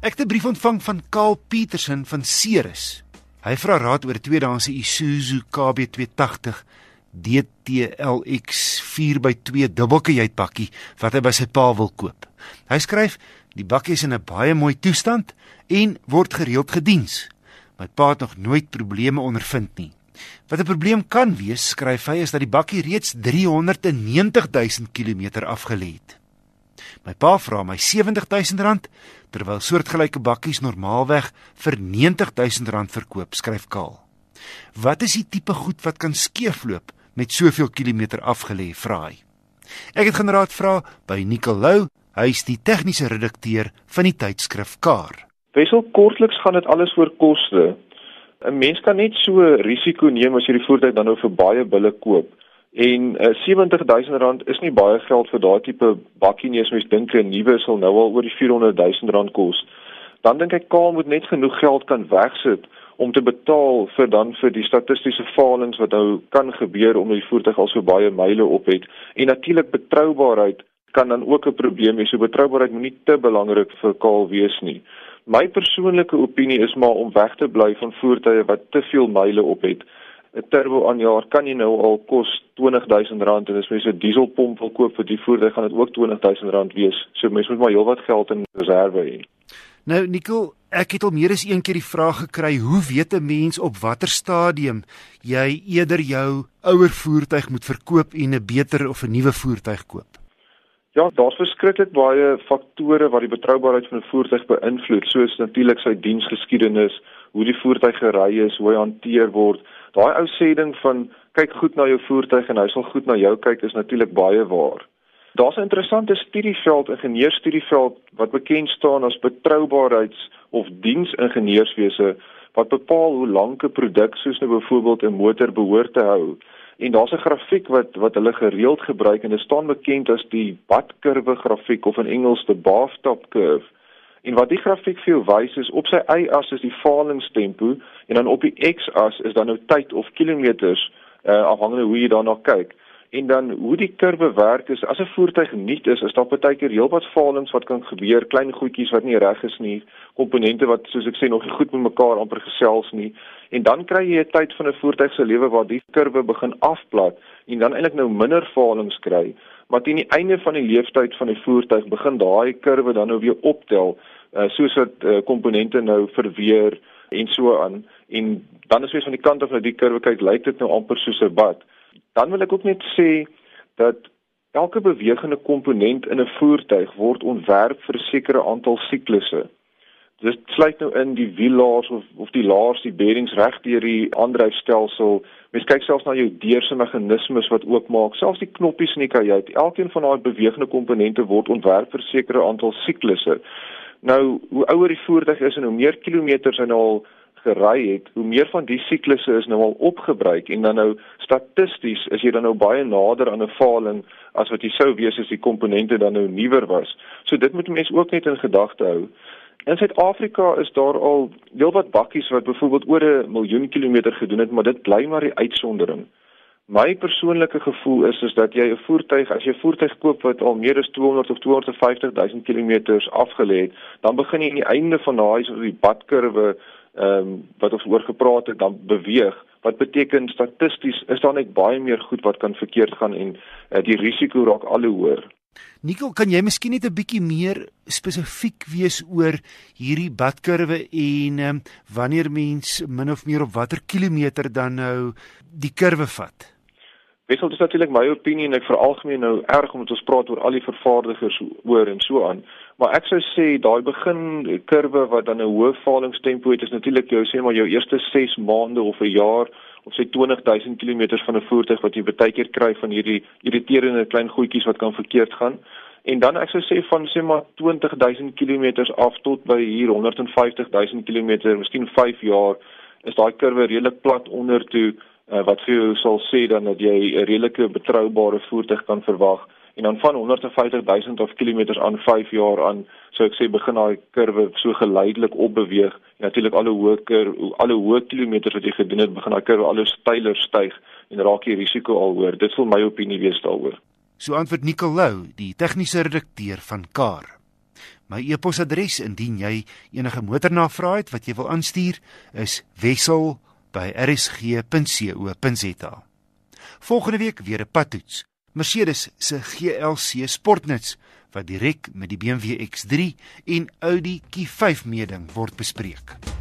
Ek het 'n brief ontvang van Karl Petersen van Ceres. Hy vra raad oor 'n tweedehandse Isuzu KB280 DTLX 4x2 dubbelkajuitbakkie wat hy by sy pa wil koop. Hy skryf: "Die bakkie is in 'n baie mooi toestand en word gereeld gediens. My pa het nog nooit probleme ondervind nie. Wat 'n probleem kan wees, skryf hy, is dat die bakkie reeds 390 000 km afgelê het." My pa vra my R70000 terwyl soortgelyke bakkies normaalweg vir R90000 verkoop, skryf Kaal. Wat is die tipe goed wat kan skeefloop met soveel kilometer afgelê, vra hy. Ek het generaad vra by Nicolou, hy is die tegniese redakteur van die tydskrif Kar. Wesel kortliks gaan dit alles oor koste. 'n Mens kan net so risiko neem as jy die voertuig dan nou vir baie bulle koop. En uh, R70000 is nie baie geld vir daardie tipe bakkie nie as mens dink 'n nuwe sal nou al oor die R400000 kos. Dan dink ek Kaal moet net genoeg geld kan wegsit om te betaal vir dan vir die statistiese falings wat nou kan gebeur omdat die voertuig al so baie myle op het. En natuurlik betroubaarheid kan dan ook 'n probleem wees. So betroubaarheid moet nie te belangrik vir Kaal wees nie. My persoonlike opinie is maar om weg te bly van voertuie wat te veel myle op het. 'n turbo aanjaer kan jy nou al kos R20000 en as mens 'n dieselpomp wil koop vir die voertuig gaan dit ook R20000 wees. So mens moet maar heelwat geld in reserve hê. Nou Nicole, ek het al meer as een keer die vraag gekry, hoe weet 'n mens op watter stadium jy eerder jou ouer voertuig moet verkoop en 'n beter of 'n nuwe voertuig koop? Ja, daar's verskriklik baie faktore wat die betroubaarheid van 'n voertuig beïnvloed, soos natuurlik sy diensgeskiedenis, hoe die voertuig gery is, hoe hy hanteer word, Daai ou sê ding van kyk goed na jou voertuig en hy sal goed na jou kyk is natuurlik baie waar. Daar's 'n interessante studieveld, ingenieurstudieveld wat bekend staan as betroubaarheids- of diensingenieurswese wat bepaal hoe lank 'n produk soos nou byvoorbeeld 'n motor behoort te hou. En daar's 'n grafiek wat wat hulle gereeld gebruik en dit staan bekend as die badkurwe grafiek of in Engels die bathtub curve. En wat die grafiek vir jou wys is op sy y-as is die falingstempo en dan op die x-as is dan nou tyd of kilometers uh, afhangende hoe jy daarna kyk. En dan hoe die kurwe werk is as 'n voertuig nuut is, is daar baie keer heelwat falings wat kan gebeur, klein goedjies wat nie reg is nie, komponente wat soos ek sê nog nie goed met mekaar amper gesels nie. En dan kry jy 'n tyd van 'n voertuig se lewe waar die kurwe begin afplat en dan eintlik nou minder falings kry. Maar teen die einde van die lewensduur van die voertuig begin daai kurwe dan nou weer optel uh, soos wat uh, komponente nou verweer en so aan. En dan is jy van die kant af na die kurwe kyk lyk dit nou amper soos 'n bad dan wil ek ook net sê dat elke bewegende komponent in 'n voertuig word ontwerp vir 'n sekere aantal siklusse Dit sluit nou in die wiellaars of of die laars, die bearings reg deur die aandryfstelsel. Mens kyk selfs na jou deurse meganismes wat oopmaak, selfs die knoppies in die kajuit. Elkeen van daai bewegende komponente word ontwerp vir sekere aantal siklusse. Nou, hoe ouer die voertuig is en hoe meer kilometers hy nou al gery het, hoe meer van die siklusse is nou al opgebruik en dan nou statisties is jy dan nou baie nader aan 'n faling as wat jy sou wees as die komponente dan nou nuwer was. So dit moet mense ook net in gedagte hou. In Suid-Afrika is daar al heelwat bakkies wat byvoorbeeld oor 'n miljoen kilometer gedoen het, maar dit bly maar die uitsondering. My persoonlike gevoel is is dat jy 'n voertuig, as jy 'n voertuig koop wat al meer as 200 of 250 000 km afgelê het, dan begin jy aan die einde van daai so die badkurwe ehm um, wat ons oor gepraat het, dan beweeg. Wat beteken statisties is daar net baie meer goed wat kan verkeerd gaan en uh, die risiko raak al hoe hoër. Nico, kan jy miskien net 'n bietjie meer spesifiek wees oor hierdie badkurwe en um, wanneer mens min of meer op watter kilometer dan nou die kurwe vat? Wissel dis natuurlik my opinie en ek veralgemeen nou erg omdat ons praat oor al die vervaardigers oor en so aan. Maar ek sou sê daai begin kurwe wat dan 'n hoë falingstempo het is natuurlik jou sê maar jou eerste 6 maande of 'n jaar of sê 20000 km van 'n voertuig wat jy baie keer kry van hierdie irriterende klein goedjies wat kan verkeerd gaan. En dan ek sou sê van sê maar 20000 km af tot by hier 150000 km, miskien 5 jaar, is daai kurwe redelik plat onder toe uh, wat vir jou sal sê dan dat jy 'n redelike betroubare voertuig kan verwag en dan van 150 000 of kilometers aan 5 jaar aan sou ek sê begin daai kurwe so geleidelik opbeweeg. En natuurlik al hoe hoër al hoe hoër kilometers wat jy gedoen het begin daai kurwe al hoe styler styg en raak jy risiko al hoër. Dit sal my opinie wees daaroor. So antwoord Nicolou die tegniese redakteur van Kar My e-posadres indien jy enige motornavrae het wat jy wil aanstuur is wissel@rsg.co.za. Volgende week weer 'n padtoets. Mercedes se GLC Sportnuts wat direk met die BMW X3 en Audi Q5 meeding word bespreek.